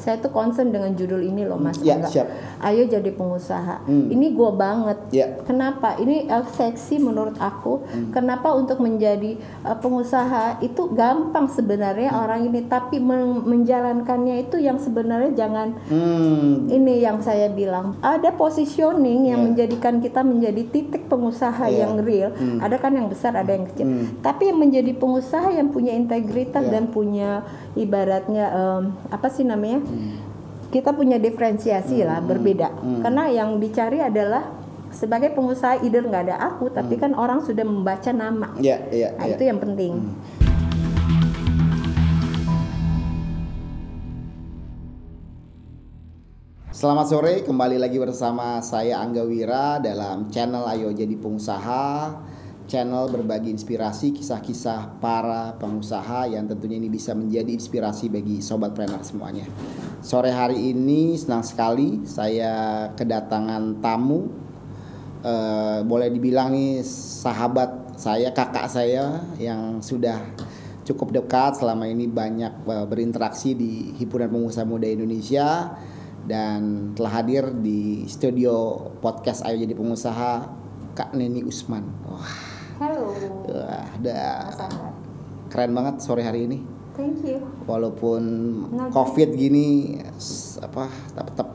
saya tuh concern dengan judul ini loh Mas. Ya, siap. Ayo jadi pengusaha. Hmm. Ini gua banget. Ya. Kenapa? Ini uh, seksi menurut aku. Hmm. Kenapa untuk menjadi uh, pengusaha itu gampang sebenarnya Hmm. orang ini, tapi men- menjalankannya itu yang sebenarnya jangan Hmm. ini yang saya bilang ada positioning yang Iya. menjadikan kita menjadi titik pengusaha Iya. yang real Hmm. ada kan yang besar ada yang kecil Hmm. tapi yang menjadi pengusaha yang punya integritas Iya. dan punya ibaratnya em, apa sih namanya. Kita punya diferensiasi lah berbeda. Karena yang dicari adalah sebagai pengusaha either nggak ada aku tapi Hmm. kan orang sudah membaca nama. Ya, ya, nah, ya. itu yang penting. Selamat sore, kembali lagi bersama saya Angga Wira dalam channel Ayo Jadi Pengusaha Channel berbagi inspirasi kisah-kisah para pengusaha yang tentunya ini bisa menjadi inspirasi bagi sobat planner semuanya. Sore hari ini senang sekali saya kedatangan tamu. Eh, Boleh dibilang nih sahabat saya, kakak saya yang sudah cukup dekat. Selama ini banyak eh, berinteraksi di himpunan pengusaha muda Indonesia dan telah hadir di studio podcast Ayo Jadi Pengusaha Kak Neni Usman. Wah, halo wah, Angga. keren banget sore hari ini. thank you Walaupun Oke. Covid gini apa tetap,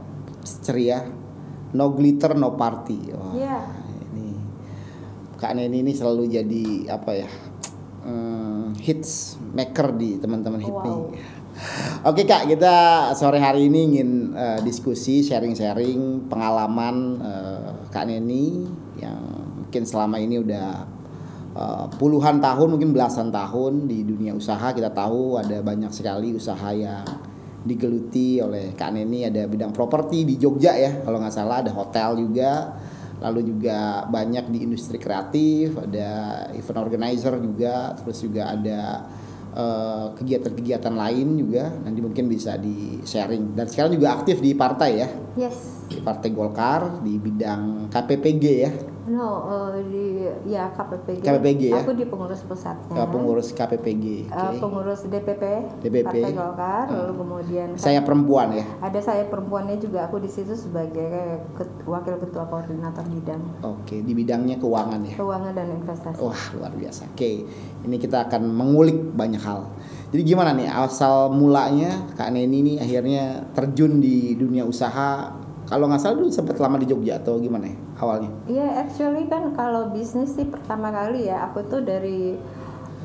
ceria. No glitter, no party. Wah, Iya. ini Kak Neni ini selalu jadi apa ya? hmm, hits maker di teman-teman HIPMI. Wow. Oke kak, kita sore hari ini ingin eh, diskusi, sharing-sharing pengalaman eh, kak Neni yang mungkin selama ini udah eh, puluhan tahun, mungkin belasan tahun di dunia usaha. Kita tahu ada banyak sekali usaha yang digeluti oleh kak Neni. Ada bidang properti di Jogja ya, kalau nggak salah. Ada hotel juga. Lalu juga banyak di industri kreatif, ada event organizer juga, terus juga ada eh, kegiatan-kegiatan lain juga. Nanti mungkin bisa di sharing. Dan sekarang juga aktif di partai ya. Yes. Di partai Golkar di bidang KPPG ya No, eh, di ya KPPG. KPPG ya? Aku di pengurus pusatnya. Eh, pengurus KPPG Eh, oke. pengurus DPP, DPP. Partai Golkar, lalu kemudian saya perempuan ya ada saya perempuannya juga aku di situ sebagai ket- wakil ketua koordinator bidang oke di bidangnya keuangan ya keuangan dan investasi. Wah luar biasa. Oke, ini kita akan mengulik banyak hal. Jadi gimana nih asal mulanya Kak Neni ini akhirnya terjun di dunia usaha? Kalau nggak salah dulu sempat lama di Jogja atau gimana ya awalnya? Iya, actually kan kalau bisnis sih pertama kali ya aku tuh dari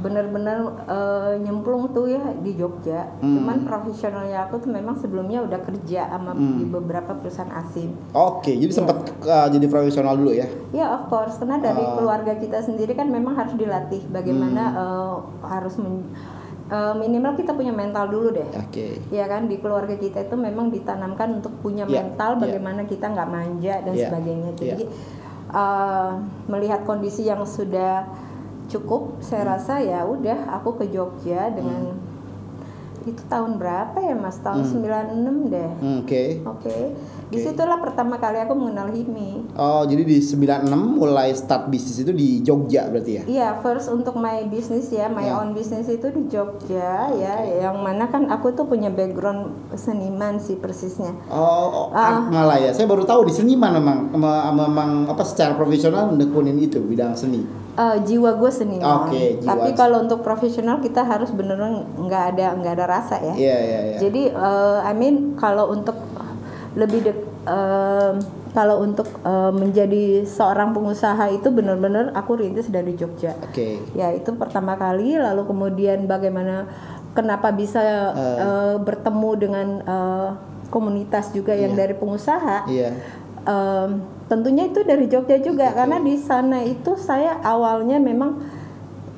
bener-bener eh, nyemplung tuh ya di Jogja. Hmm. Cuman profesionalnya aku tuh memang sebelumnya udah kerja sama Hmm. di beberapa perusahaan asing. Oke, jadi Iya. sempat uh, jadi profesional dulu ya? Ya of course, karena dari Ah. keluarga kita sendiri kan memang harus dilatih bagaimana Hmm. eh, harus men- eh, minimal kita punya mental dulu deh. Oke. Ya kan di keluarga kita itu memang ditanamkan untuk punya Ya, mental ya. bagaimana kita nggak manja dan Ya, sebagainya. ya. Jadi eh, melihat kondisi yang sudah cukup, saya Hmm. rasa ya udah aku ke Jogja dengan itu tahun berapa ya Mas? Tahun Hmm. 96 deh. Hmm, Oke. Oke. Di situlah pertama kali aku mengenal HIMI. Oh, jadi di 96 mulai start bisnis itu di Jogja berarti ya? Iya, first untuk my business ya, my Ya. own business itu di Jogja ya, yang mana kan aku tuh punya background seniman sih persisnya. Oh, art malah ya. Saya baru tahu di seniman memang memang, memang apa secara profesional menekunin itu bidang seni. Eh, jiwa gue seniman. Jiwa. Tapi kalau untuk profesional kita harus beneran nggak ada nggak ada rasa ya. Iya, iya, iya. Jadi eh, I mean kalau untuk lebih dek eh, kalau untuk eh, menjadi seorang pengusaha itu benar-benar aku rintis dari Jogja. Oke. Ya itu pertama kali, lalu kemudian bagaimana, kenapa bisa eh, bertemu dengan eh, komunitas juga yang Iya. dari pengusaha. Iya. Em, tentunya itu dari Jogja juga karena di sana itu saya awalnya memang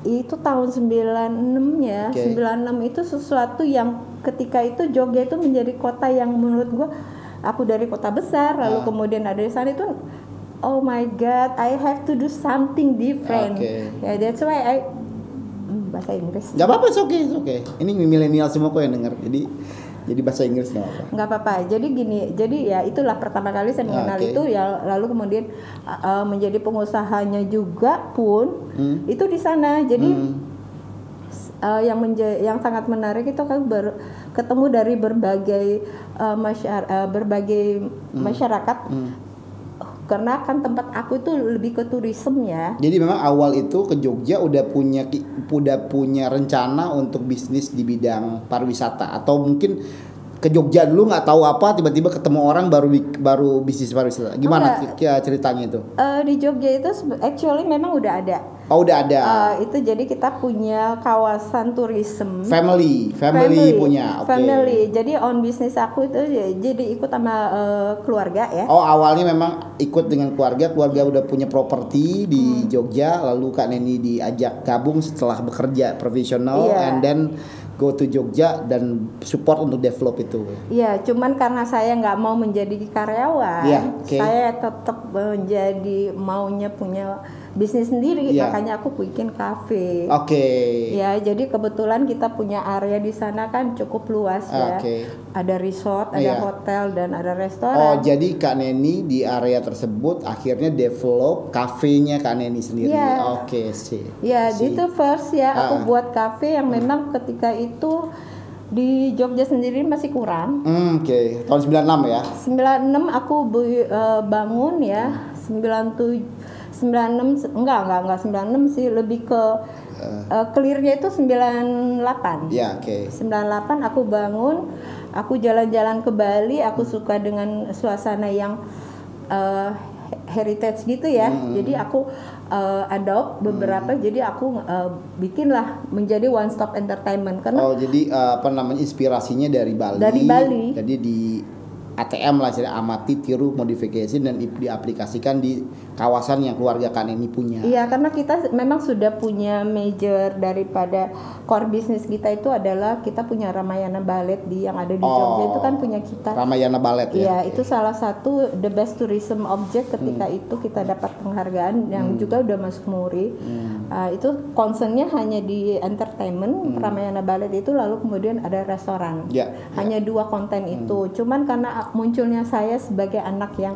itu tahun 96 ya. Oke. 96 itu sesuatu yang ketika itu Jogja itu menjadi kota yang menurut gua aku dari kota besar lalu Ah. kemudian ada di sana itu oh my god I have to do something different. Oke. Ya that's why I Hmm, bahasa Inggris. Gak apa-apa, oke, oke. Ini milenial semua kok yang denger. Jadi jadi bahasa Inggris nggak apa. nggak apa-apa jadi gini jadi ya itulah pertama kali saya mengenal Oke. itu ya lalu kemudian uh, menjadi pengusahanya juga pun Hmm. itu di sana jadi Hmm. eh, yang menja- yang sangat menarik itu kan ber- ketemu dari berbagai eh, masyar- eh, berbagai masyarakat karena kan tempat aku itu lebih ke tourism ya. Jadi memang awal itu ke Jogja udah punya udah punya rencana untuk bisnis di bidang pariwisata atau mungkin ke Jogja dulu nggak tahu apa tiba-tiba ketemu orang baru baru bisnis pariwisata. Gimana Enggak. ceritanya itu? Eh, di Jogja itu actually memang udah ada Oh udah ada Eh, itu jadi kita punya kawasan tourism family, family, punya. Oke. family jadi on bisnis aku itu ya, jadi ikut sama eh, keluarga ya Oh awalnya memang ikut dengan keluarga, keluarga udah punya properti Hmm. di Jogja, lalu Kak Neni diajak gabung setelah bekerja profesional, Iya. and then go to Jogja dan support untuk develop itu. Iya, cuman karena saya nggak mau menjadi karyawan, Iya, oke. saya tetap menjadi maunya punya bisnis sendiri, Iya. makanya aku bikin kafe. Oke. Ya, jadi kebetulan kita punya area di sana kan cukup luas ya. Oke. Ada resort, ada Iya. hotel dan ada Oh, restoran. jadi Kak Neni di area tersebut akhirnya develop kafenya Kak Neni sendiri. Iya. Oke, sih. Ya, itu first ya aku Ah. buat kafe yang memang ketika itu di Jogja sendiri masih kurang. Hmm, Oke, tahun 96 ya. 96 aku bu- eh, bangun ya 97 96 se- enggak enggak enggak 96 sih lebih ke eh, clearnya itu 98 Ya, oke. 98 aku bangun aku jalan-jalan ke Bali aku suka dengan suasana yang eh, heritage gitu ya. Jadi aku eh, adopt beberapa jadi aku eh, bikinlah menjadi one stop entertainment. Karena Oh, jadi eh, apa namanya inspirasinya dari Bali. Dari Bali. Jadi di ATM lah, jadi amati, tiru, modifikasi dan di- diaplikasikan di kawasan yang keluarga Kak Neni punya. Iya, karena kita memang sudah punya major daripada core bisnis kita itu adalah kita punya Ramayana Ballet di yang ada di Jogja itu kan punya kita. Ramayana Ballet ya. Iya, itu salah satu the best tourism object ketika Hmm. itu kita dapat penghargaan yang juga udah masuk Muri. Hmm. Ah, itu concernnya hanya di entertainment Ramayana Ballet itu lalu kemudian ada restoran. Ya, Hanya dua konten itu. Cuman karena munculnya saya sebagai anak yang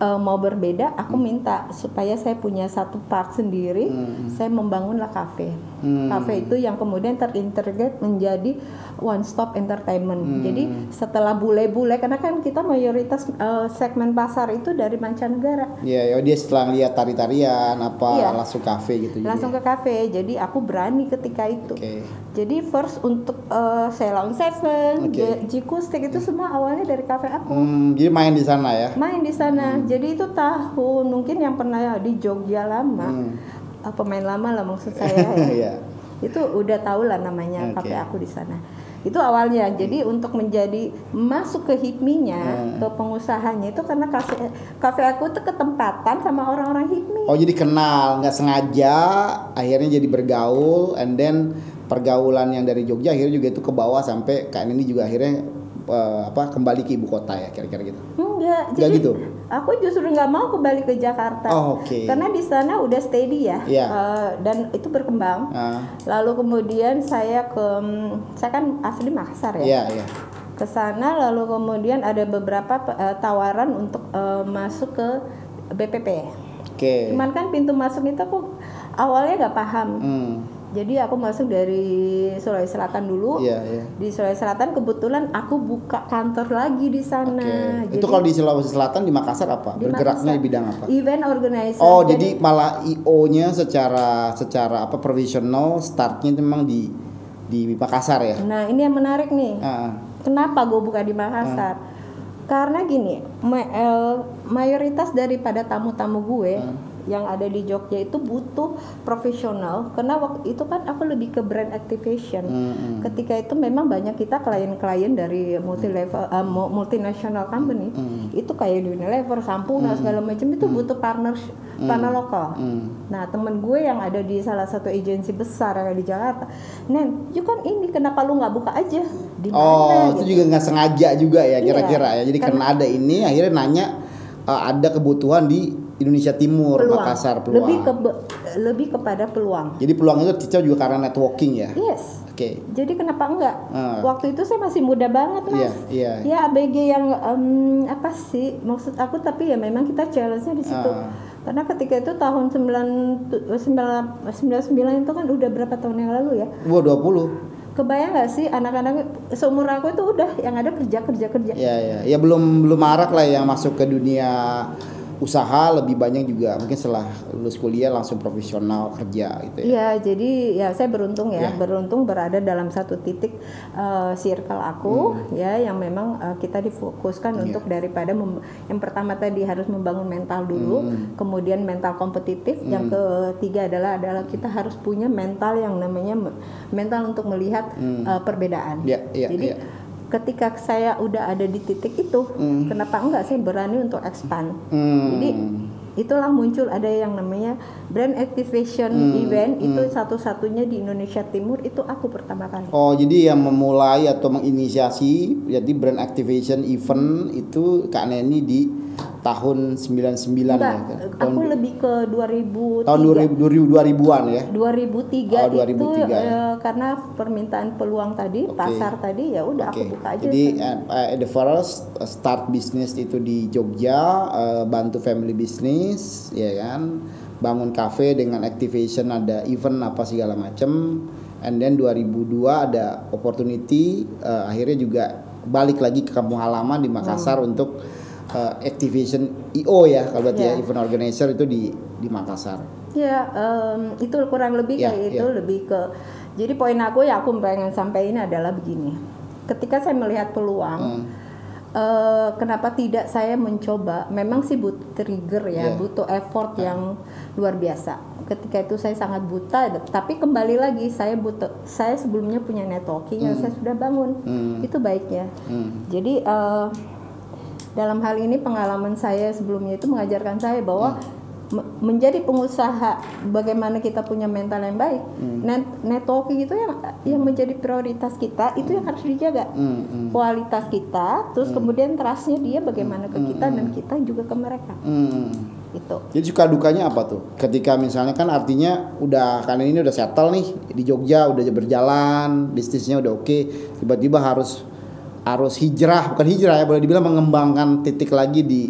eh, mau berbeda, aku minta supaya saya punya satu part sendiri. Saya membangunlah kafe. Hmm. Kafe itu yang kemudian terintegrate menjadi one stop entertainment. Jadi setelah bule-bule karena kan kita mayoritas eh, segmen pasar itu dari mancanegara. Iya, ya dia setelah lihat tari-tarian apa Iya. langsung kafe gitu juga. Langsung ke kafe. Jadi aku berani ketika itu. Oke. Jadi first untuk eh, Ceylon Seven, Oke. J- Jiku Stick itu semua awalnya dari kafe aku. Hmm, jadi main di sana ya. Main di sana. Hmm. Jadi itu tahun mungkin yang pernah di Jogja lama. Hmm. Pemain lama lah maksud saya. ya. Iya. itu udah tahu lah namanya Oke. kafe aku di sana. Itu awalnya. Jadi untuk menjadi masuk ke hipminya, Hmm. ke pengusahanya itu karena kafe kafe aku tuh ketempatan sama orang-orang hipmi. Oh jadi kenal nggak sengaja akhirnya jadi bergaul and then pergaulan yang dari Jogja akhirnya juga itu ke bawah sampai Kak Neni juga akhirnya eh, apa kembali ke ibu kota ya kira-kira gitu. Enggak, Enggak jadi gitu? aku justru nggak mau kembali ke Jakarta. Oh, oke. Karena di sana udah steady ya, Iya. eh, dan itu berkembang. Ah, Lalu kemudian saya ke, saya kan asli Makassar ya. Iya iya. Ke sana lalu kemudian ada beberapa eh, tawaran untuk eh, masuk ke BPP. Oke. Cuman kan pintu masuk itu aku awalnya nggak paham. Hmm, Jadi aku masuk dari Sulawesi Selatan dulu. Iya iya. Di Sulawesi Selatan kebetulan aku buka kantor lagi di sana. Itu kalau di Sulawesi Selatan di Makassar apa? Di Bergeraknya Makassar. di bidang apa? Event organizer. Oh, jadi malah IO-nya secara secara apa provisional startnya memang di di Makassar ya? Nah ini yang menarik nih. Ah, Kenapa gue buka di Makassar? Karena gini, ma- eh, mayoritas daripada tamu-tamu gue yang ada di Jogja itu butuh profesional. Karena waktu itu kan aku lebih ke brand activation. hmm, hmm. Ketika itu memang banyak kita klien-klien dari multi level, mu- multinational company. Hmm. Itu kayak Unilever, Sampurna segala macam itu butuh partner partner lokal. Hmm. Nah temen gue yang ada di salah satu agensi besar yang ada di Jakarta, Nen, you kan ini kenapa lu nggak buka aja di mana? Oh, itu gitu. juga nggak sengaja juga ya Iya, kira-kira ya. Jadi karena ada ini akhirnya nanya eh, ada kebutuhan di Indonesia Timur, Peluang. Makassar peluang. Lebih ke lebih kepada peluang. Jadi peluang itu Cica juga karena networking ya. Yes. Oke. Jadi kenapa enggak? Ah. Waktu itu saya masih muda banget mas. Iya, iya. Ya ABG yang em, apa sih maksud aku tapi ya memang kita challenge-nya di situ. Ah. Karena ketika itu tahun 9 99 itu kan udah berapa tahun yang lalu ya? Wah 20. Kebayang nggak sih anak-anak seumur aku itu udah yang ada kerja kerja kerja. Ya ya. Ya belum belum marak lah yang masuk ke dunia usaha lebih banyak juga mungkin setelah lulus kuliah langsung profesional kerja gitu ya. Iya, jadi ya saya beruntung ya, Ya. beruntung berada dalam satu titik eh, circle aku ya yang memang eh, kita difokuskan Hmm. Iya. untuk daripada mem- yang pertama tadi harus membangun mental dulu, Hmm. kemudian mental kompetitif, yang ketiga adalah adalah kita harus punya mental yang namanya me- mental untuk melihat eh, perbedaan. Iya, iya, jadi iya. Ketika saya udah ada di titik itu, kenapa enggak saya berani untuk expand? Hmm. Jadi itulah muncul ada yang namanya brand activation event itu satu-satunya di Indonesia Timur itu aku pertama kali. Oh, jadi yang memulai atau menginisiasi jadi brand activation event itu Kak Neni di tahun 99 Enggak, ya. kan? aku lebih ke 2003. tahun 2000 2000-an ya. 2003 Oh, 2003 itu ya. eh, karena permintaan peluang tadi, Oke. pasar tadi ya udah Oke. aku buka aja. Jadi uh, uh, the first uh, start bisnis itu di Jogja, uh, bantu family business, ya kan, bangun cafe dengan activation ada event apa segala macem. And then 2002 ada opportunity, uh, akhirnya juga balik lagi ke kampung halaman di Makassar Hmm. untuk uh, activation IO ya, kalau berarti ya Ya. event organizer itu di di Makassar. Ya, em, itu kurang lebih Ya, kayak itu ya. lebih ke. Jadi poin aku ya aku pengen sampaikan adalah begini. Ketika saya melihat peluang, Hmm. eh, kenapa tidak saya mencoba? Memang sih butuh trigger ya, Ya. butuh effort yang luar biasa. Ketika itu saya sangat buta, tapi kembali lagi saya butuh. Saya sebelumnya punya networking yang saya sudah bangun. Hmm. Itu baiknya. Hmm. Jadi eh, dalam hal ini pengalaman saya sebelumnya itu mengajarkan saya bahwa me- menjadi pengusaha bagaimana kita punya mental yang baik. Net networking itu yang yang menjadi prioritas kita itu yang harus dijaga. Hmm, hmm. Kualitas kita, terus kemudian trustnya dia bagaimana ke kita dan kita juga ke mereka. Hmm. Itu. Jadi suka dukanya apa tuh? Ketika misalnya kan artinya udah kan ini udah settle nih di Jogja udah berjalan, bisnisnya udah oke, tiba-tiba harus harus hijrah, bukan hijrah ya, boleh dibilang mengembangkan titik lagi di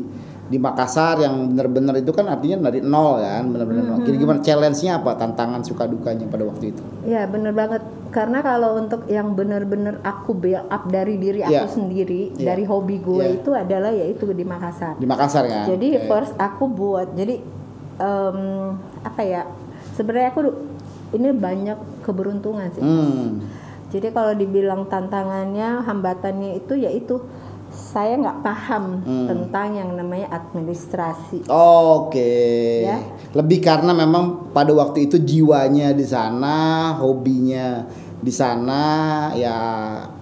di Makassar yang benar-benar itu kan artinya dari nol kan, benar-benar nol. Jadi gimana challenge-nya apa? Tantangan suka dukanya pada waktu itu? Ya bener banget karena kalau untuk yang benar-benar aku build up dari diri aku Iya. sendiri Iya. dari hobi gue Iya. itu adalah yaitu di Makassar. Di Makassar kan? Jadi Oke. first aku buat jadi em, apa ya sebenarnya aku ini banyak keberuntungan sih. Hmm. Jadi kalau dibilang tantangannya, hambatannya itu yaitu saya nggak paham Hmm. tentang yang namanya administrasi. Oke. Ya. Lebih karena memang pada waktu itu jiwanya di sana, hobinya di sana ya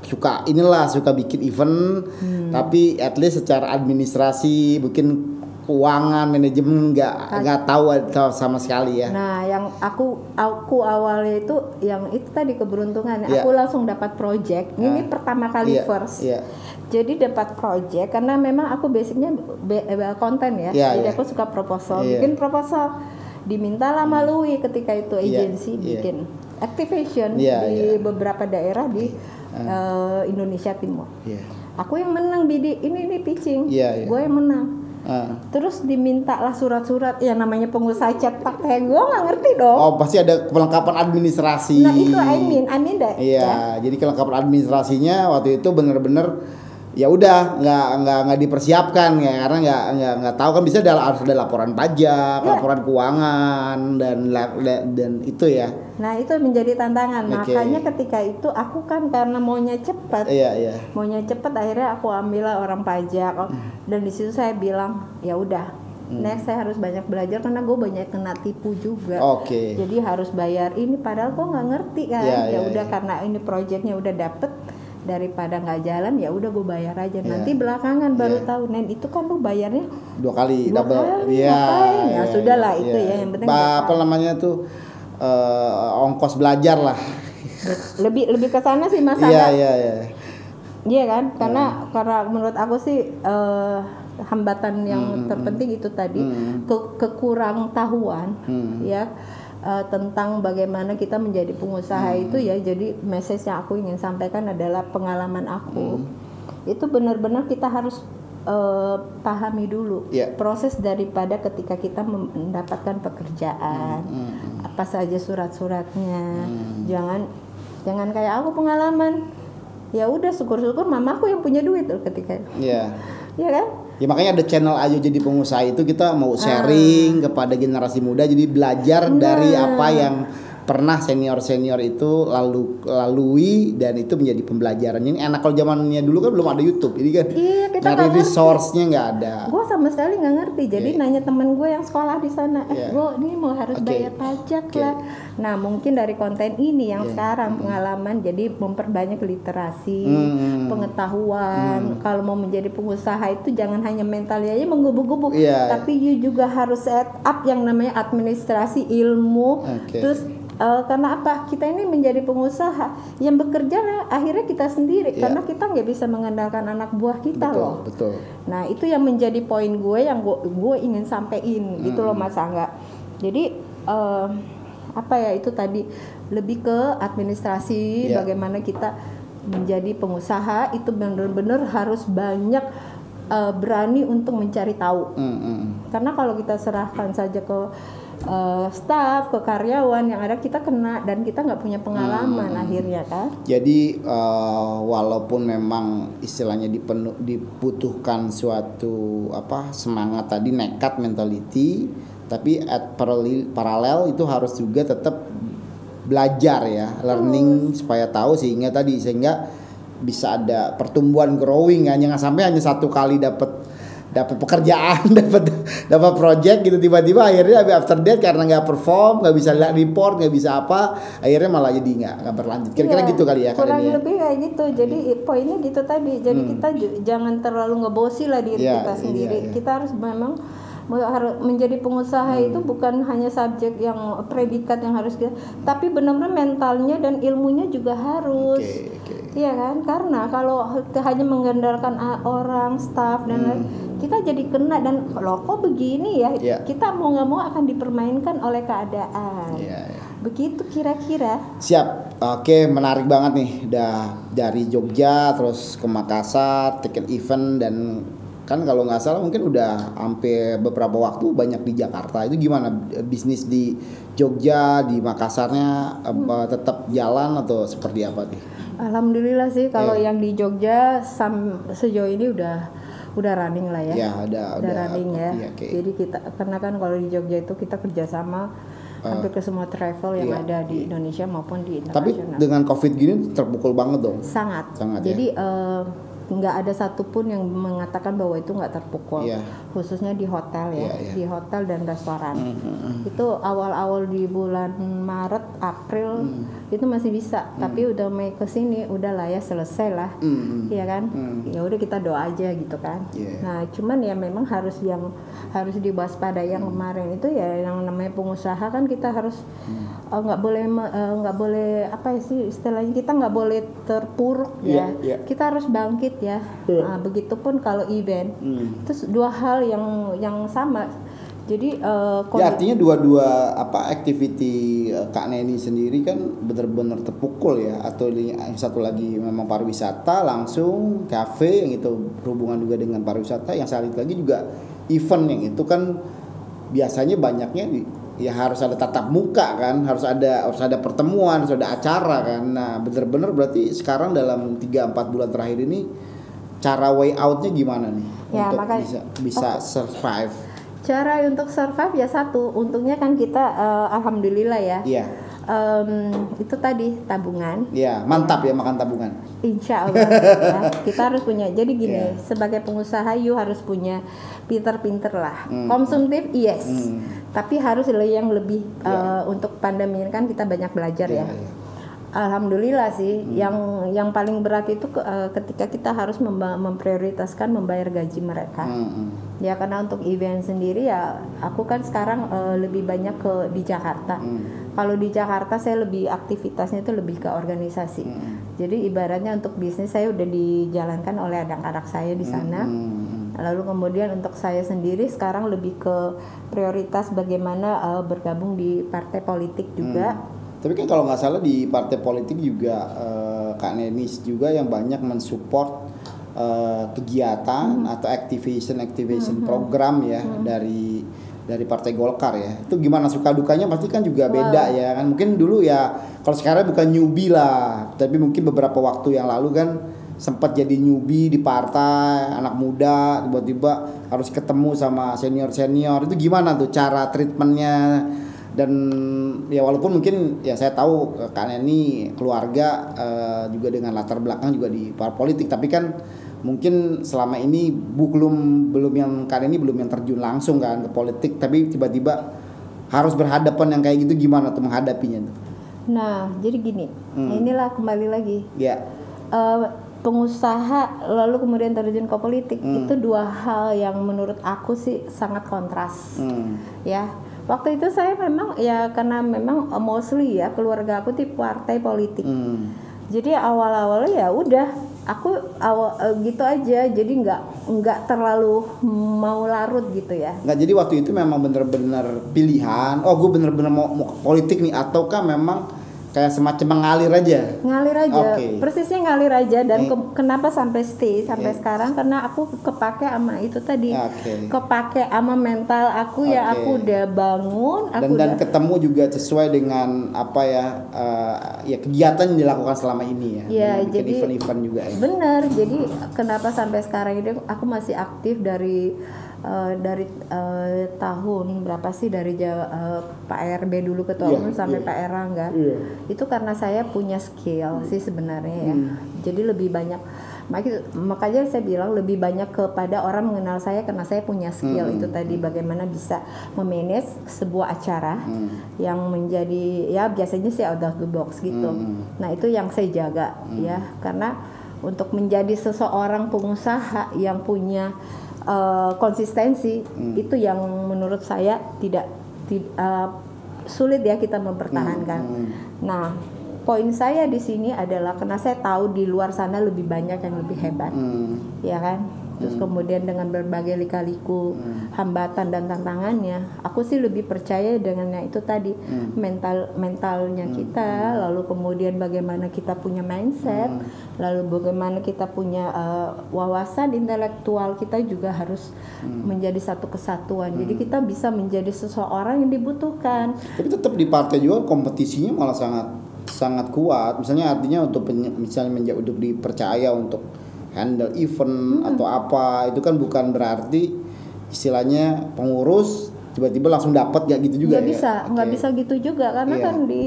suka inilah suka bikin event Hmm. tapi at least secara administrasi mungkin keuangan manajemen nggak nggak tahu sama sekali ya. Nah, yang aku aku awalnya itu yang itu tadi keberuntungan. Iya. Aku langsung dapat project. Ini Ah. pertama kali Iya, first. iya. Jadi dapat project karena memang aku basicnya be- be- konten ya. Iya, Jadi iya. aku suka proposal, Iya. bikin proposal. Diminta lah Malui ketika itu Iya, agensi iya. bikin activation Iya, di iya. beberapa daerah di eh, Indonesia Timur. Iya. Aku yang menang bidi ini nih pitching. Iya, iya. Gue yang menang. Ah. Terus diminta lah surat-surat yang namanya pengusaha cetak kayak gue nggak ngerti dong. Oh pasti ada kelengkapan administrasi. Nah itu I mean, I mean that. Iya, ya. jadi kelengkapan administrasinya waktu itu bener-bener ya udah nggak nggak nggak dipersiapkan ya karena nggak nggak nggak tahu kan bisa ada harus ada laporan pajak, Iya. laporan keuangan dan dan itu ya. Nah itu menjadi tantangan. Oke. Makanya ketika itu aku kan karena maunya cepat, Iya iya. maunya cepat akhirnya aku ambil lah orang pajak. Hmm. Dan di situ saya bilang ya udah, next saya harus banyak belajar karena gue banyak kena tipu juga. Oke. Jadi harus bayar ini padahal gue nggak ngerti kan. Iya, ya iya, udah iya. karena ini proyeknya udah dapet daripada nggak jalan ya udah gue bayar aja. Iya. Nanti belakangan baru Iya. tahu. Nen itu kan lu bayarnya Dua kali Dua double. kali, Iya. ngapain? Ya iya, sudahlah, iya, itu iya. ya, yang penting Ba- apa namanya tuh eh, ongkos belajar lah. lebih lebih ke sana sih Mas Iya iya iya. Iya kan? Karena karena menurut aku sih eh, hambatan yang Hmm, terpenting itu tadi Hmm. ke kekurang tahuan Hmm. ya eh, tentang bagaimana kita menjadi pengusaha Hmm. itu ya. Jadi message yang aku ingin sampaikan adalah pengalaman aku. Hmm. Itu benar-benar kita harus eh, pahami dulu Iya. proses daripada ketika kita mendapatkan pekerjaan Hmm, apa saja surat-suratnya jangan jangan kayak aku pengalaman ya udah syukur-syukur mamaku yang punya duit loh ketika itu. Iya. ya kan Ya makanya ada channel Ayo Jadi Pengusaha itu kita Ah. mau sharing kepada generasi muda jadi belajar dari Nah. apa yang pernah senior-senior itu lalu lalui dan itu menjadi pembelajaran. Ini enak kalau zamannya dulu kan belum ada YouTube. Jadi kan Iya, kita nyari resource-nya nggak ada. gue sama sekali nggak ngerti jadi Iya. nanya temen gue yang sekolah di sana eh Iya. gue ini mau harus Oke. bayar pajak Oke. lah nah mungkin dari konten ini yang Iya. sekarang pengalaman jadi memperbanyak literasi Hmm. pengetahuan kalau mau menjadi pengusaha itu jangan hanya mentalnya aja menggubu-gubu Iya. tapi you juga harus set up yang namanya administrasi ilmu Oke. terus eh, karena apa kita ini menjadi pengusaha yang bekerja akhirnya kita sendiri Iya. karena kita nggak bisa mengandalkan anak buah kita betul, loh betul. Nah itu yang menjadi poin gue yang gue, gue ingin sampein gitu loh Mas Angga. Jadi eh, apa ya itu tadi lebih ke administrasi Ya. bagaimana kita menjadi pengusaha itu benar-benar harus banyak eh, berani untuk mencari tahu. Hmm, hmm. Karena kalau kita serahkan saja ke eh, staff, ke karyawan yang ada kita kena dan kita nggak punya pengalaman akhirnya kan. Jadi eh, walaupun memang istilahnya dipenu- dibutuhkan suatu apa semangat tadi nekat mentality, tapi at paralel itu harus juga tetap belajar ya, learning supaya tahu sehingga tadi sehingga bisa ada pertumbuhan growing kan. Jangan sampai hanya satu kali dapat dapat pekerjaan dapat dapat project gitu tiba-tiba akhirnya after that karena nggak perform nggak bisa lihat report nggak bisa apa akhirnya malah jadi nggak nggak berlanjut kira-kira Iya, gitu kali ya kurang Deni ya? lebih kayak gitu jadi poinnya gitu tadi jadi kita ju- jangan terlalu ngebosi lah diri Iya, kita iya, sendiri iya. kita harus memang menjadi pengusaha Hmm. itu bukan hanya subjek yang predikat yang harus kita tapi benar-benar mentalnya dan ilmunya juga harus Oke, oke. Iya kan, karena kalau hanya mengandalkan orang, staff dan lain, kita jadi kena dan loh kok begini ya, Hmm. Iya. kita mau nggak mau akan dipermainkan oleh keadaan. Iya, iya. Begitu kira-kira. Siap. Oke, menarik banget nih. Udah dari Jogja terus ke Makassar, tiket event dan kan kalau nggak salah mungkin udah hampir beberapa waktu banyak di Jakarta. Itu gimana bisnis di Jogja, di Makassarnya apa tetap jalan atau seperti apa nih? Alhamdulillah sih kalau Iya. yang di Jogja sam, sejauh ini udah udah running lah ya. Ya, ada udah udah running ya. iya, oke. Jadi kita karena kan kalau di Jogja itu kita kerjasama hampir ke semua travel yang iya, ada di Indonesia maupun di Tapi internasional. dengan Covid gini terpukul banget dong. sangat. Sangat, ya. Jadi eh, nggak ada satupun yang mengatakan bahwa itu nggak terpukul. Iya. Khususnya di hotel ya, Iya, iya. di hotel dan restoran. Hmm, hmm. Itu awal-awal di bulan Maret, April Hmm. itu masih bisa. Tapi udah Mei ke sini udah lah ya selesai lah. Hmm. Iya kan? Hmm. Ya udah kita doa aja gitu kan. Iya. Nah, cuman ya memang harus yang harus diwaspadai yang Hmm. kemarin itu ya yang namanya pengusaha kan kita harus Hmm. eh, nggak boleh me- eh, nggak boleh apa ya sih istilahnya kita nggak boleh terpuruk Iya, ya. iya. Kita harus bangkit ya. Iya. Nah, begitupun kalau event. Hmm. Terus dua hal yang yang sama. Jadi eh, Ya artinya dua-dua apa activity eh, Kak Neni sendiri kan benar-benar terpukul ya atau yang satu lagi memang pariwisata langsung cafe yang itu berhubungan juga dengan pariwisata yang satu lagi juga event yang itu kan biasanya banyaknya ya harus ada tatap muka kan harus ada harus ada pertemuan harus ada acara kan nah benar-benar berarti sekarang dalam 3-4 bulan terakhir ini cara way outnya gimana nih Ya, untuk makanya- bisa bisa survive cara untuk survive ya satu. Untungnya kan kita eh, alhamdulillah ya. iya Em, itu tadi tabungan. Iya, mantap ya makan tabungan. Insya Allah ya, kita harus punya. Jadi gini, Iya. sebagai pengusaha you harus punya pinter-pinter lah. Hmm. Konsumtif yes, Hmm. tapi harus yang lebih Iya. eh, untuk pandemi kan kita banyak belajar Iya, ya. iya. Alhamdulillah sih, yang yang paling berat itu ke- eh, ketika kita harus memba- memprioritaskan membayar gaji mereka. Hmm, hmm. Ya karena untuk event sendiri ya, aku kan sekarang eh, lebih banyak ke di Jakarta. Hmm. Kalau di Jakarta saya lebih aktivitasnya itu lebih ke organisasi. Hmm. Jadi ibaratnya untuk bisnis saya udah dijalankan oleh anak-anak saya di sana. Hmm, Lalu kemudian untuk saya sendiri sekarang lebih ke prioritas bagaimana eh, bergabung di partai politik juga. Tapi kan kalau nggak salah di partai politik juga eh, Kak Nenis juga yang banyak mensupport uh, kegiatan atau activation activation program ya dari dari Partai Golkar ya. Itu gimana suka dukanya pasti kan juga beda ya kan. Mungkin dulu ya kalau sekarang bukan newbie lah, tapi mungkin beberapa waktu yang lalu kan sempat jadi newbie di partai, anak muda tiba-tiba harus ketemu sama senior-senior. Itu gimana tuh cara treatmentnya dan ya walaupun mungkin ya saya tahu eh, karena ini keluarga eh, juga dengan latar belakang juga di politik tapi kan mungkin selama ini bu- belum belum yang kali ini belum yang terjun langsung kan ke politik tapi tiba-tiba harus berhadapan yang kayak gitu gimana tuh menghadapinya tuh Nah, jadi gini, Hmm. inilah kembali lagi ya Eh, pengusaha lalu kemudian terjun ke politik Hmm. itu dua hal yang menurut aku sih sangat kontras hmm. ya. Waktu itu saya memang ya karena memang eh, mostly ya keluarga aku di partai politik. Hmm. Jadi awal-awalnya ya udah aku awal eh, gitu aja jadi nggak nggak terlalu mau larut gitu ya. nggak jadi waktu itu memang bener-bener pilihan oh gue bener-bener mau, mau politik nih ataukah memang kayak semacam mengalir aja ngalir aja Oke. persisnya ngalir aja dan ke- kenapa sampai stay sampai Eh. sekarang karena aku kepake sama itu tadi Oke. kepake sama mental aku ya Oke. aku udah bangun aku dan dan udah ketemu juga sesuai dengan apa ya eh, ya kegiatan yang dilakukan selama ini ya bikin jadi- event-event juga ya bener jadi kenapa sampai sekarang ini aku masih aktif dari eh, dari eh, tahun berapa sih? Dari Jawa, eh, Pak RB dulu ketua Iya, umum sampai iya. Pak Erlangga Iya. itu karena saya punya skill sih sebenarnya ya. Jadi lebih banyak mak- makanya saya bilang lebih banyak kepada orang mengenal saya karena saya punya skill itu tadi. Bagaimana bisa memanage sebuah acara yang menjadi ya biasanya sih out of the box gitu. Nah itu yang saya jaga ya. Karena untuk menjadi seseorang pengusaha yang punya eh, konsistensi itu yang menurut saya tidak ti- eh, sulit ya kita mempertahankan. Nah, poin saya di sini adalah karena saya tahu di luar sana lebih banyak yang lebih hebat, Hmm. ya kan? Terus kemudian dengan berbagai lika-liku, hambatan dan tantangannya, aku sih lebih percaya dengan yang itu tadi mental mentalnya kita, lalu kemudian bagaimana kita punya mindset, lalu bagaimana kita punya eh, wawasan intelektual kita juga harus menjadi satu kesatuan. Jadi kita bisa menjadi seseorang yang dibutuhkan. tapi tetap di partai juga kompetisinya malah sangat sangat kuat. Misalnya artinya untuk misalnya untuk dipercaya untuk handle event atau apa itu kan bukan berarti istilahnya pengurus tiba-tiba langsung dapat gak gitu juga nggak ya bisa nggak Oke. bisa gitu juga karena Iya. kan di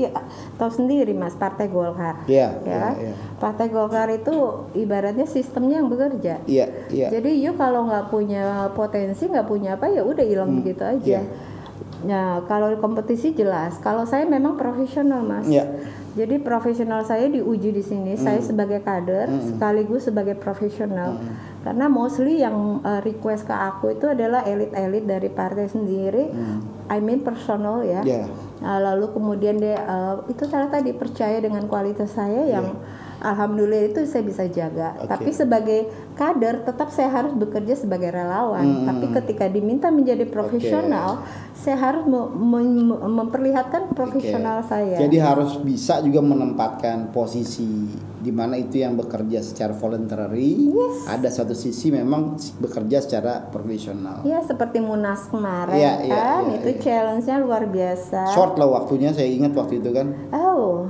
tahu sendiri mas partai Golkar Iya, ya iya, kan? iya. partai Golkar itu ibaratnya sistemnya yang bekerja iya iya jadi you kalau nggak punya potensi nggak punya apa ya udah hilang begitu iya. aja nah kalau kompetisi jelas. Kalau saya memang profesional mas. Iya. jadi profesional saya diuji di sini saya sebagai kader sekaligus sebagai profesional. Karena mostly yang uh, request ke aku itu adalah elit-elit dari partai sendiri. I mean personal ya. Iya. Nah, lalu kemudian dia uh, itu salah tadi percaya dengan kualitas saya yang alhamdulillah itu saya bisa jaga. Oke. Tapi sebagai kader tetap saya harus bekerja sebagai relawan. Tapi ketika diminta menjadi profesional, saya harus me- me- memperlihatkan profesional Oke. saya. Jadi harus bisa juga menempatkan posisi di mana itu yang bekerja secara voluntary, ada satu sisi memang bekerja secara profesional. Ya seperti Munas kemarin iya, kan, iya, itu iya. challenge-nya luar biasa. Short lah waktunya saya ingat waktu itu kan Oh,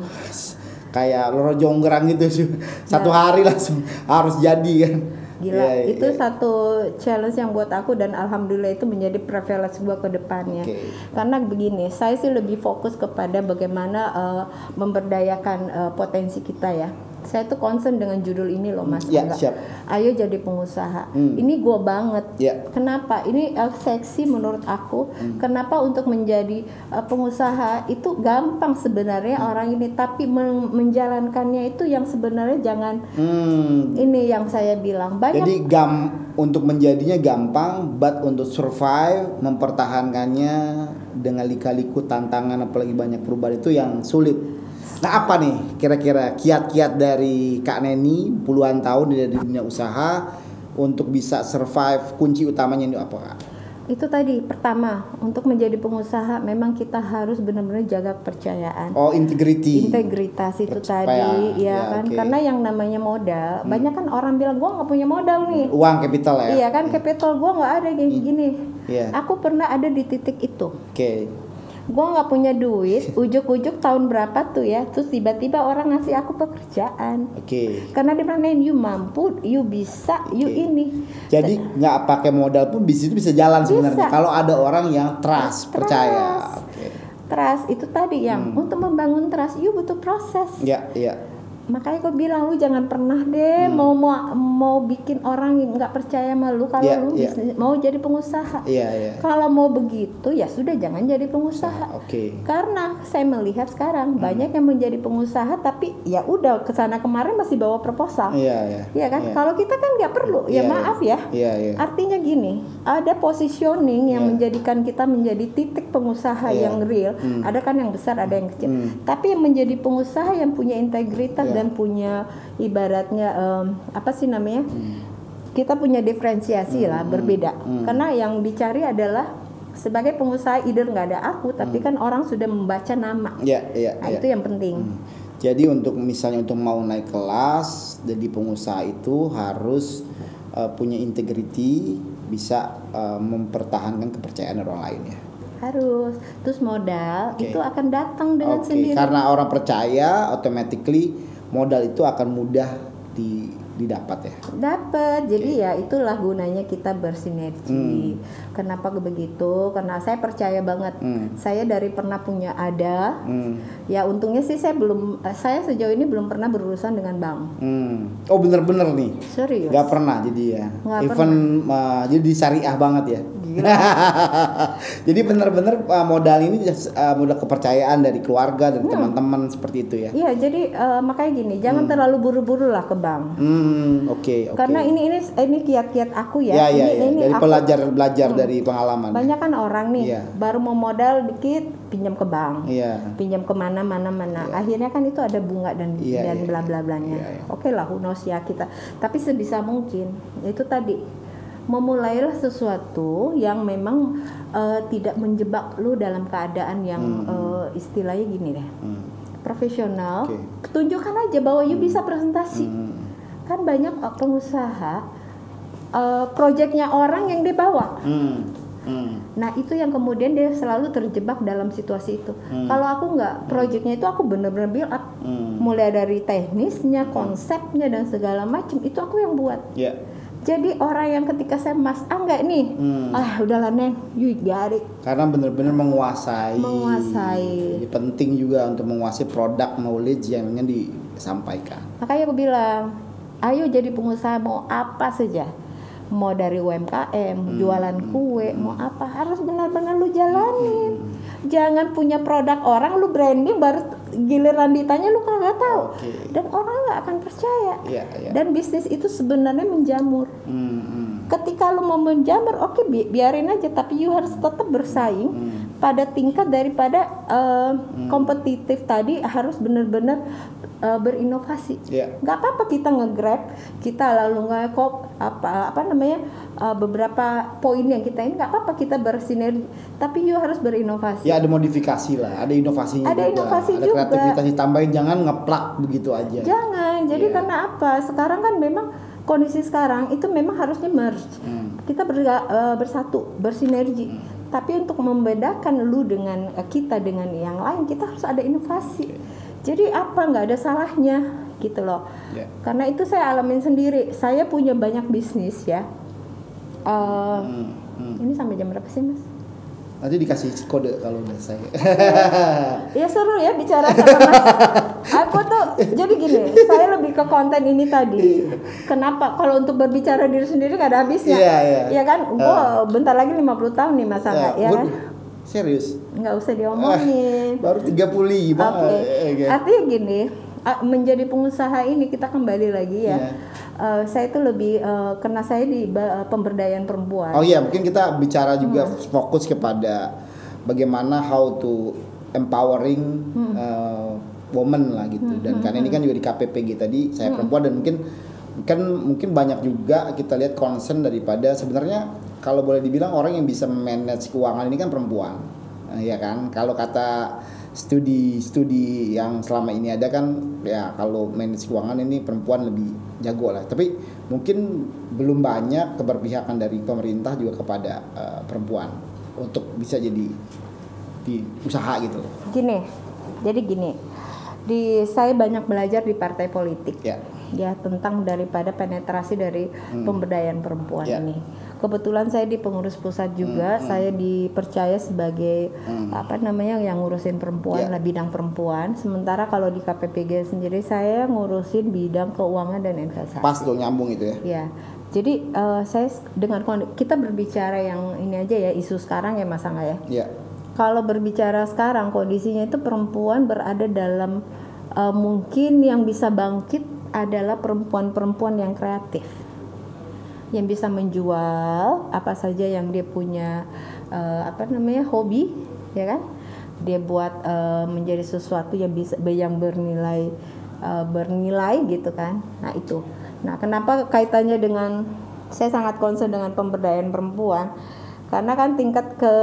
kayak loro jonggrang gitu sih. Satu hari langsung harus jadi kan. Gila, Iya, iya, itu iya. satu challenge yang buat aku dan alhamdulillah itu menjadi privilege gua ke depannya. Oke. Karena begini, saya sih lebih fokus kepada bagaimana eh, memberdayakan eh, potensi kita ya. Saya tuh concern dengan judul ini loh Mas. Ya, Angga. siap. Ayo jadi pengusaha. Hmm. Ini gua banget. Ya. Kenapa? Ini eh, seksi menurut aku. Hmm. Kenapa untuk menjadi eh, pengusaha itu gampang sebenarnya Hmm. orang ini, tapi men- menjalankannya itu yang sebenarnya jangan Hmm, ini yang saya bilang banyak Jadi gam untuk menjadinya gampang, but untuk survive mempertahankannya dengan lika-liku tantangan apalagi banyak perubahan itu yang sulit. Nah apa nih kira-kira kiat-kiat dari Kak Neni puluhan tahun di dunia usaha untuk bisa survive kunci utamanya ini apa Kak? Itu tadi pertama untuk menjadi pengusaha memang kita harus benar-benar jaga kepercayaan. Oh, integrity. Integritas itu Percaya. tadi, ya, Ya, kan? oke. Karena yang namanya modal, banyak kan orang bilang gua nggak punya modal nih. Uang capital ya. Iya kan, capital gua nggak ada gini gini. Iya. Aku pernah ada di titik itu. Oke. Gua nggak punya duit, ujuk-ujuk tahun berapa tuh ya, terus tiba-tiba orang ngasih aku pekerjaan. Oke. Karena dia bilang, you mampu, you bisa, you Oke. ini. Jadi nggak pakai modal pun bisnis itu bisa jalan sebenarnya kalau ada orang yang trust, Trust. percaya. Oke. Trust itu tadi yang Hmm. untuk membangun trust, you butuh proses. Ya, ya. Makanya aku bilang lu jangan pernah deh mau mau mau bikin orang nggak percaya sama lu kalau Hmm. Iya, lu iya. bisnis mau jadi pengusaha. Iya, iya. Kalau mau begitu ya sudah jangan jadi pengusaha. Oke. Karena saya melihat Hmm. sekarang banyak yang menjadi pengusaha tapi ya udah ke sana kemarin masih bawa proposal. Iya, iya. Iya kan? Iya. Kalau kita kan nggak perlu. Iya, ya maaf ya. Iya, iya. Artinya gini, ada positioning yang Iya. menjadikan kita menjadi titik pengusaha Iya. yang real. Hmm. Ada kan yang besar, ada yang kecil. Hmm. Tapi yang menjadi pengusaha yang punya integritas Iya. Dan punya ibaratnya em, apa sih namanya? Hmm. Kita punya diferensiasi lah, berbeda. Karena yang dicari adalah sebagai pengusaha either nggak ada aku, tapi kan orang sudah membaca nama. Iya, iya, Nah, iya. itu yang penting. Jadi untuk misalnya untuk mau naik kelas jadi pengusaha itu harus uh, punya integrity, bisa uh, mempertahankan kepercayaan orang lain ya. Harus. Terus modal Oke. itu akan datang dengan Oke, sendiri. karena orang percaya, automatically modal itu akan mudah di, didapat ya. Dapat. Jadi ya itulah gunanya kita bersinergi. Kenapa begitu? Karena saya percaya banget. Hmm. Saya dari pernah punya ada, Hmm. ya untungnya sih saya belum saya sejauh ini belum pernah berurusan dengan bank. Hmm. Oh bener-bener nih, Serius. nggak pernah jadi ya. Nggak Even uh, jadi syariah banget ya. Jadi bener-bener uh, modal ini uh, modal kepercayaan dari keluarga Hmm. dari teman-teman seperti itu ya. Iya, jadi eh, makanya gini, jangan terlalu buru-buru lah ke bank. Hmm, oke, oke. Karena ini ini ini kiat-kiat aku ya. ya, ya, ini, ya. ini dari aku- belajar belajar dari pengalaman. banyak kan orang nih Iya. baru mau modal dikit pinjam ke bank. Iya. pinjam ke mana mana mana akhirnya kan itu ada bunga dan Iya, dan iya. bla bla blanya Iya, iya. oke lah who knows ya kita tapi sebisa mungkin itu tadi memulailah sesuatu yang memang eh, tidak menjebak lu dalam keadaan yang eh, istilahnya gini deh Hmm. profesional Oke. tunjukkan aja bahwa you bisa presentasi Hmm. Kan banyak eh, pengusaha eh, proyeknya orang yang dibawa Hmm. Hmm. Nah itu yang kemudian dia selalu terjebak dalam situasi itu. Kalau aku nggak, proyeknya itu aku bener-bener build up, Hmm. mulai dari teknisnya, konsepnya dan segala macam itu aku yang buat. Ya. Jadi orang yang ketika saya mas ah nggak nih, Hmm. ah udahlah neng, you it. Karena benar-benar menguasai. Menguasai. Jadi penting juga untuk menguasai produk knowledge yang ingin disampaikan. Makanya aku bilang, ayo jadi pengusaha mau apa saja. Mau dari UMKM, jualan kue, mau apa harus benar-benar lu jalanin. Jangan punya produk orang lu branding baru giliran ditanya lu kagak tahu. Oke. Dan orang nggak akan percaya. Iya, iya. Dan bisnis itu sebenarnya menjamur. Hmm, hmm. Ketika lu mau menjamur, oke bi- biarin aja tapi you harus tetap bersaing Hmm. pada tingkat daripada eh, kompetitif tadi harus benar-benar eh, berinovasi Iya. nggak apa-apa kita nge-grab kita lalu nge-cop apa apa namanya uh, beberapa poin yang kita ini nggak apa-apa kita bersinergi tapi you harus berinovasi Ya ada modifikasi lah, ada inovasinya Ada juga. inovasi ada juga. kreativitas ditambahin, jangan ngeplak begitu aja. jangan jadi Iya. karena apa sekarang kan memang kondisi sekarang itu memang harusnya merge Hmm. kita berga- uh, bersatu bersinergi tapi untuk membedakan lu dengan uh, kita dengan yang lain kita harus ada inovasi jadi apa nggak ada salahnya gitu loh Ya. karena itu saya alamin sendiri saya punya banyak bisnis ya Uh, Hmm, hmm. ini sampai jam berapa sih mas? Nanti dikasih kode kalau udah saya. Ya seru ya bicara sama mas. Aku tuh jadi gini, saya lebih ke konten ini tadi. Kenapa? Kalau untuk berbicara diri sendiri gak ada habisnya. Iya, iya. Iya kan? Gua bentar lagi 50 tahun nih mas Angga, ya, kan? Serius? Nggak usah diomongin. Baru 35. Oke. eh, eh, Artinya gini, menjadi pengusaha ini kita kembali lagi ya. Iya. Eh, saya itu lebih eh, karena saya di pemberdayaan perempuan. Oh iya, mungkin kita bicara juga Hmm. fokus kepada bagaimana how to empowering Hmm. uh, woman lah gitu. Dan karena ini kan juga di KPPG tadi saya Hmm. perempuan dan mungkin kan mungkin banyak juga kita lihat concern daripada sebenarnya kalau boleh dibilang orang yang bisa manage keuangan ini kan perempuan, ya kan? Kalau kata studi-studi yang selama ini ada kan, ya kalau manage keuangan ini perempuan lebih jago lah. Tapi mungkin belum banyak keberpihakan dari pemerintah juga kepada eh, perempuan untuk bisa jadi di usaha gitu. Gini, jadi gini, di saya banyak belajar di partai politik. Ya. ya tentang daripada penetrasi dari pemberdayaan perempuan Ya. ini. Kebetulan saya di pengurus pusat juga, saya dipercaya sebagai apa namanya yang ngurusin perempuan Ya. lah bidang perempuan. Sementara kalau di KPPG sendiri saya ngurusin bidang keuangan dan investasi. Pas tuh nyambung itu ya. Ya, jadi eh, saya dengan kita berbicara yang ini aja ya isu sekarang ya Mas Angga ya. Ya. Kalau berbicara sekarang kondisinya itu perempuan berada dalam eh, mungkin yang bisa bangkit adalah perempuan-perempuan yang kreatif, yang bisa menjual apa saja yang dia punya eh, apa namanya hobi, ya kan? Dia buat eh, menjadi sesuatu yang bisa yang bernilai eh, bernilai gitu kan. Nah itu. Nah kenapa kaitannya dengan saya sangat concern dengan pemberdayaan perempuan karena kan tingkat ke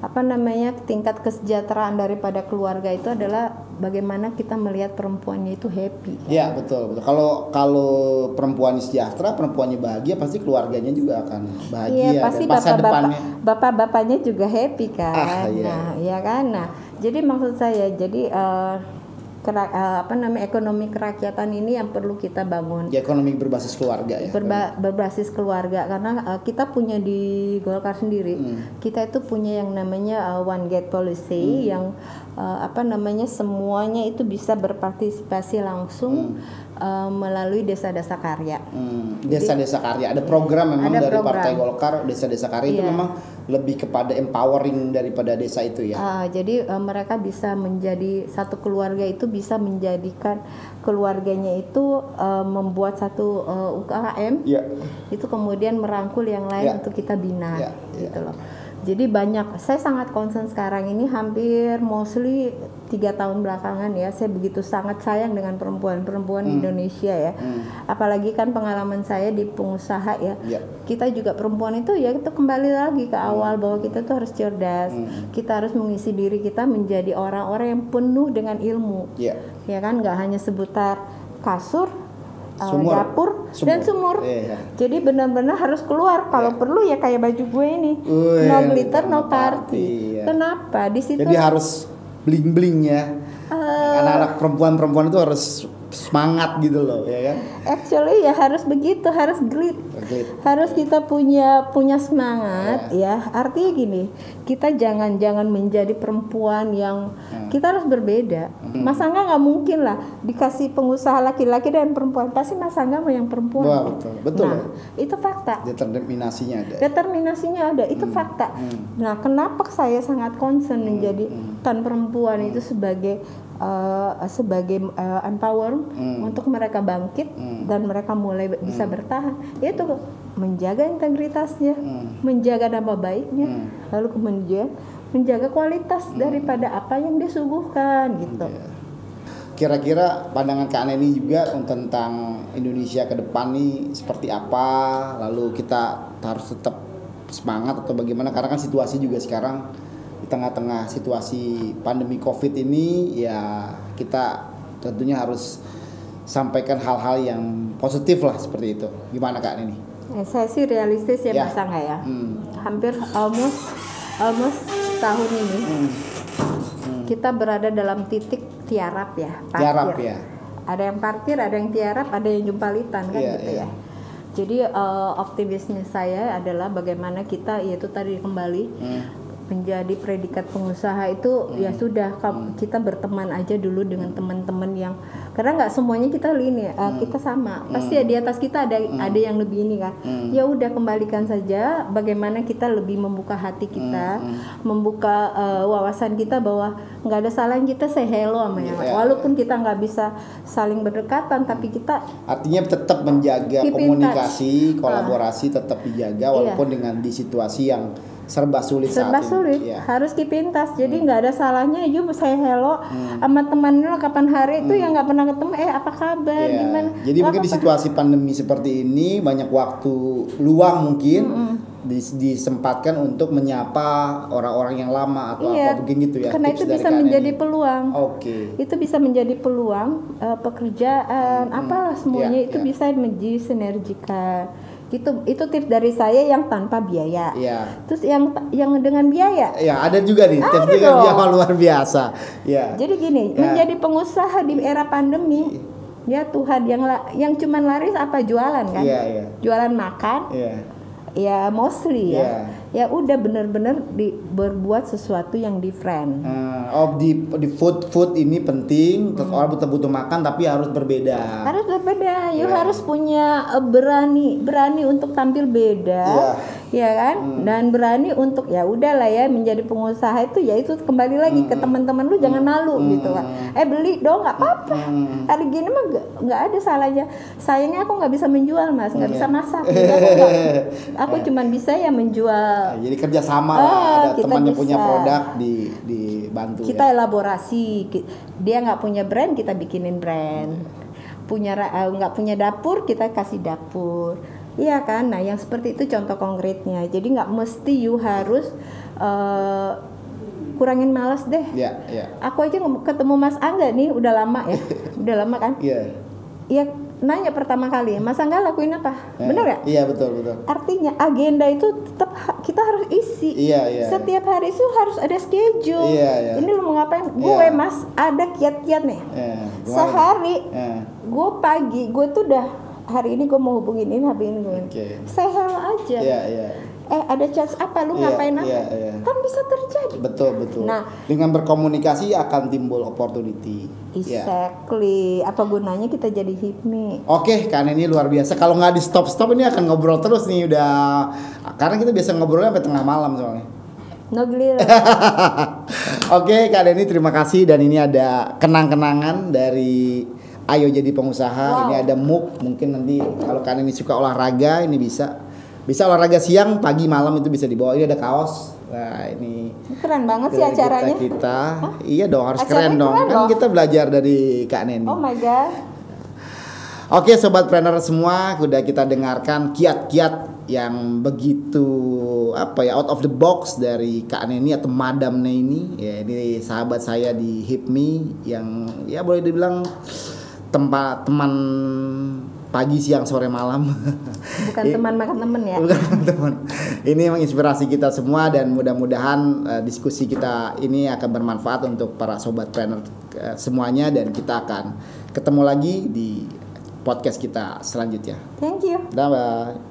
apa namanya tingkat kesejahteraan daripada keluarga itu adalah bagaimana kita melihat perempuannya itu happy. Ya betul betul. Kalau kalau perempuan sejahtera, perempuannya bahagia, pasti keluarganya juga akan bahagia Iya pasti bapak-bapak bapak-bapaknya juga happy kan. Ah, iya. Nah, ya kan. Nah, jadi maksud saya jadi eh, kera- eh, apa namanya ekonomi kerakyatan ini yang perlu kita bangun. Ya, ekonomi berbasis keluarga ya. Berba- berbasis keluarga karena uh, kita punya di Golkar sendiri kita itu punya yang namanya uh, one gate policy yang uh, apa namanya semuanya itu bisa berpartisipasi langsung uh, melalui desa-desa karya Hmm, desa-desa karya ada program memang Ada dari program. Partai Golkar desa-desa karya itu Iya. memang lebih kepada empowering daripada desa itu ya. Uh, jadi uh, mereka bisa menjadi satu keluarga itu bisa menjadikan keluarganya itu uh, membuat satu uh, UKM Iya. itu kemudian merangkul yang lain Ya. untuk kita bina Ya, gitu loh. Jadi banyak saya sangat concern sekarang ini hampir mostly tiga tahun belakangan ya saya begitu sangat sayang dengan perempuan-perempuan di Indonesia ya. Apalagi kan pengalaman saya di pengusaha ya. Ya. Kita juga perempuan itu ya itu kembali lagi ke awal bahwa kita tuh harus cerdas. Kita harus mengisi diri kita menjadi orang-orang yang penuh dengan ilmu Iya. ya kan nggak hanya seputar kasur uh, Sumur. dapur dan Sumur. sumur Iya. jadi benar-benar harus keluar kalau perlu ya kayak baju gue ini Wih, no glitter no no party, iya. kenapa di situ Jadi harus bling-bling ya. Eh. Anak-anak perempuan-perempuan itu harus semangat gitu loh, ya kan? actually ya harus begitu harus Oke. harus kita punya punya semangat ya. artinya gini kita jangan jangan menjadi perempuan yang Hmm. kita harus berbeda. Mas Angga nggak mungkin lah dikasih pengusaha laki-laki dan perempuan. Pasti mas Angga mau yang perempuan. Wah, betul. Betul nah ya. itu fakta. Determinasinya ada. determinasinya ada. Itu fakta. Nah kenapa saya sangat concern menjadi tan perempuan itu sebagai eh, sebagai eh, empower untuk mereka bangkit dan mereka mulai be- bisa bertahan. Itu menjaga integritasnya menjaga nama baiknya lalu kemudian menjaga kualitas daripada apa yang disuguhkan gitu. Kira-kira pandangan Kak Neni juga tentang Indonesia ke depan nih seperti apa? Lalu kita harus tetap semangat atau bagaimana? Karena kan situasi juga sekarang tengah-tengah situasi pandemi Covid ini ya kita tentunya harus sampaikan hal-hal yang positif lah seperti itu. Gimana Kak Neni? Eh, saya sih realistis ya, Ya. Mas Angga ya Hmm. hampir almost almost tahun ini kita berada dalam titik tiarap ya parkir. Tiarap ya. ada yang parkir ada yang tiarap ada yang jumpalitan kan Iya, gitu iya. ya jadi eh, optimisnya saya adalah bagaimana kita yaitu tadi kembali Hmm. Menjadi predikat pengusaha itu ya sudah kam- kita berteman aja dulu dengan teman-teman yang karena nggak semuanya kita lini eh, kita sama. Pasti ya di atas kita ada ada yang lebih ini kan. Ya udah kembalikan saja bagaimana kita lebih membuka hati kita membuka eh, wawasan kita bahwa nggak ada salahnya kita say hello sama yang. Iya. walaupun kita nggak bisa saling berdekatan tapi kita Artinya tetap menjaga komunikasi, kolaborasi tetap dijaga walaupun Iya. dengan di situasi yang serba sulit serba saat ini. sulit Iya. harus touch jadi nggak ada salahnya yuk saya hello Hmm. sama teman lo kapan hari itu yang nggak pernah ketemu eh apa kabar Iya. gimana Jadi Lo mungkin di situasi pandemi seperti ini banyak waktu luang mungkin dis- disempatkan untuk menyapa orang-orang yang lama atau Iya, apa begini gitu ya. karena itu bisa menjadi peluang. Oke. Itu bisa menjadi peluang eh, pekerjaan, apalah semuanya Iya, itu iya. bisa menjadi sinergikan. Itu itu tips dari saya yang tanpa biaya. Iya. Terus yang yang dengan biaya. Ya, ada juga nih tips Ada dong. yang luar biasa. Ya. Jadi gini, Ya. menjadi pengusaha di era pandemi, ya Tuhan yang la- yang cuman laris apa jualan kan? Iya, iya. Jualan makan, Iya. ya mostly ya. Iya. Ya udah bener-bener di berbuat sesuatu yang different. Eh, oh di di food food ini penting, terus Hmm. orang butuh butuh makan tapi harus berbeda. Harus berbeda, you Iya. harus punya eh, berani, berani untuk tampil beda, Iya. ya kan? Hmm. Dan berani untuk ya udahlah ya menjadi pengusaha itu ya itu kembali lagi Hmm. ke teman-teman lu jangan malu gitu kan. Eh beli dong nggak apa-apa. Hmm. Hari gini mah nggak ada salahnya. Sayangnya aku nggak bisa menjual mas, nggak Iya. bisa masak. Jadi aku aku cuman bisa ya menjual. Nah, jadi kerjasama Ah, lah, ada kita teman yang punya produk di dibantu. kita ya. elaborasi. Dia nggak punya brand kita bikinin brand. Punya ra- eh, nggak punya dapur kita kasih dapur. Iya kan? Nah yang seperti itu contoh konkretnya. Jadi nggak mesti you harus eh, kurangin malas deh. Ya, ya. aku aja ketemu Mas Angga nih udah lama ya? Udah lama kan? Iya. Iya nanya pertama kali Mas Angga lakuin apa Eh, bener nggak Iya, betul, betul. artinya agenda itu tetap kita harus isi Iya, iya. setiap hari itu harus ada schedule Iya, iya. ini lu mau ngapain gue Iya. mas ada kiat-kiat nih gimana? sehari Eh, gue pagi gue tuh udah hari ini gue mau hubungin ini hari ini gue Oke. saya aja Iya, iya. Eh ada chance apa lu Iya, ngapain apa iya, iya. kan bisa terjadi Betul, betul. Nah. dengan berkomunikasi akan timbul opportunity. Ya. exactly apa gunanya kita jadi hipmi Oke, kan ini luar biasa. Kalau nggak di stop stop ini akan ngobrol terus nih udah. Karena kita biasa ngobrolnya sampai tengah malam soalnya. no Oke, Kak Denny terima kasih dan ini ada kenang-kenangan dari Ayo jadi pengusaha. Wow. Ini ada muk. Mungkin nanti kalau kalian ini suka olahraga ini bisa bisa olahraga siang, pagi, malam itu bisa dibawa. Ini ada kaos. Nah, ini keren banget sih dari kita, acaranya kita. Iya dong, harus Acaranya keren dong. keren Kan loh. kita belajar dari Kak Neni. oh my god Oke sobat planner semua, udah kita dengarkan kiat-kiat yang begitu apa ya out of the box dari Kak Neni atau Madam Neni. Ya ini sahabat saya di HIPMI yang ya boleh dibilang tempat teman pagi siang sore malam. bukan teman makan temen ya Bukan teman. Ini menginspirasi kita semua dan mudah-mudahan eh, diskusi kita ini akan bermanfaat untuk para sobat planner eh, semuanya dan kita akan ketemu lagi di podcast kita selanjutnya. thank you Dah, bye.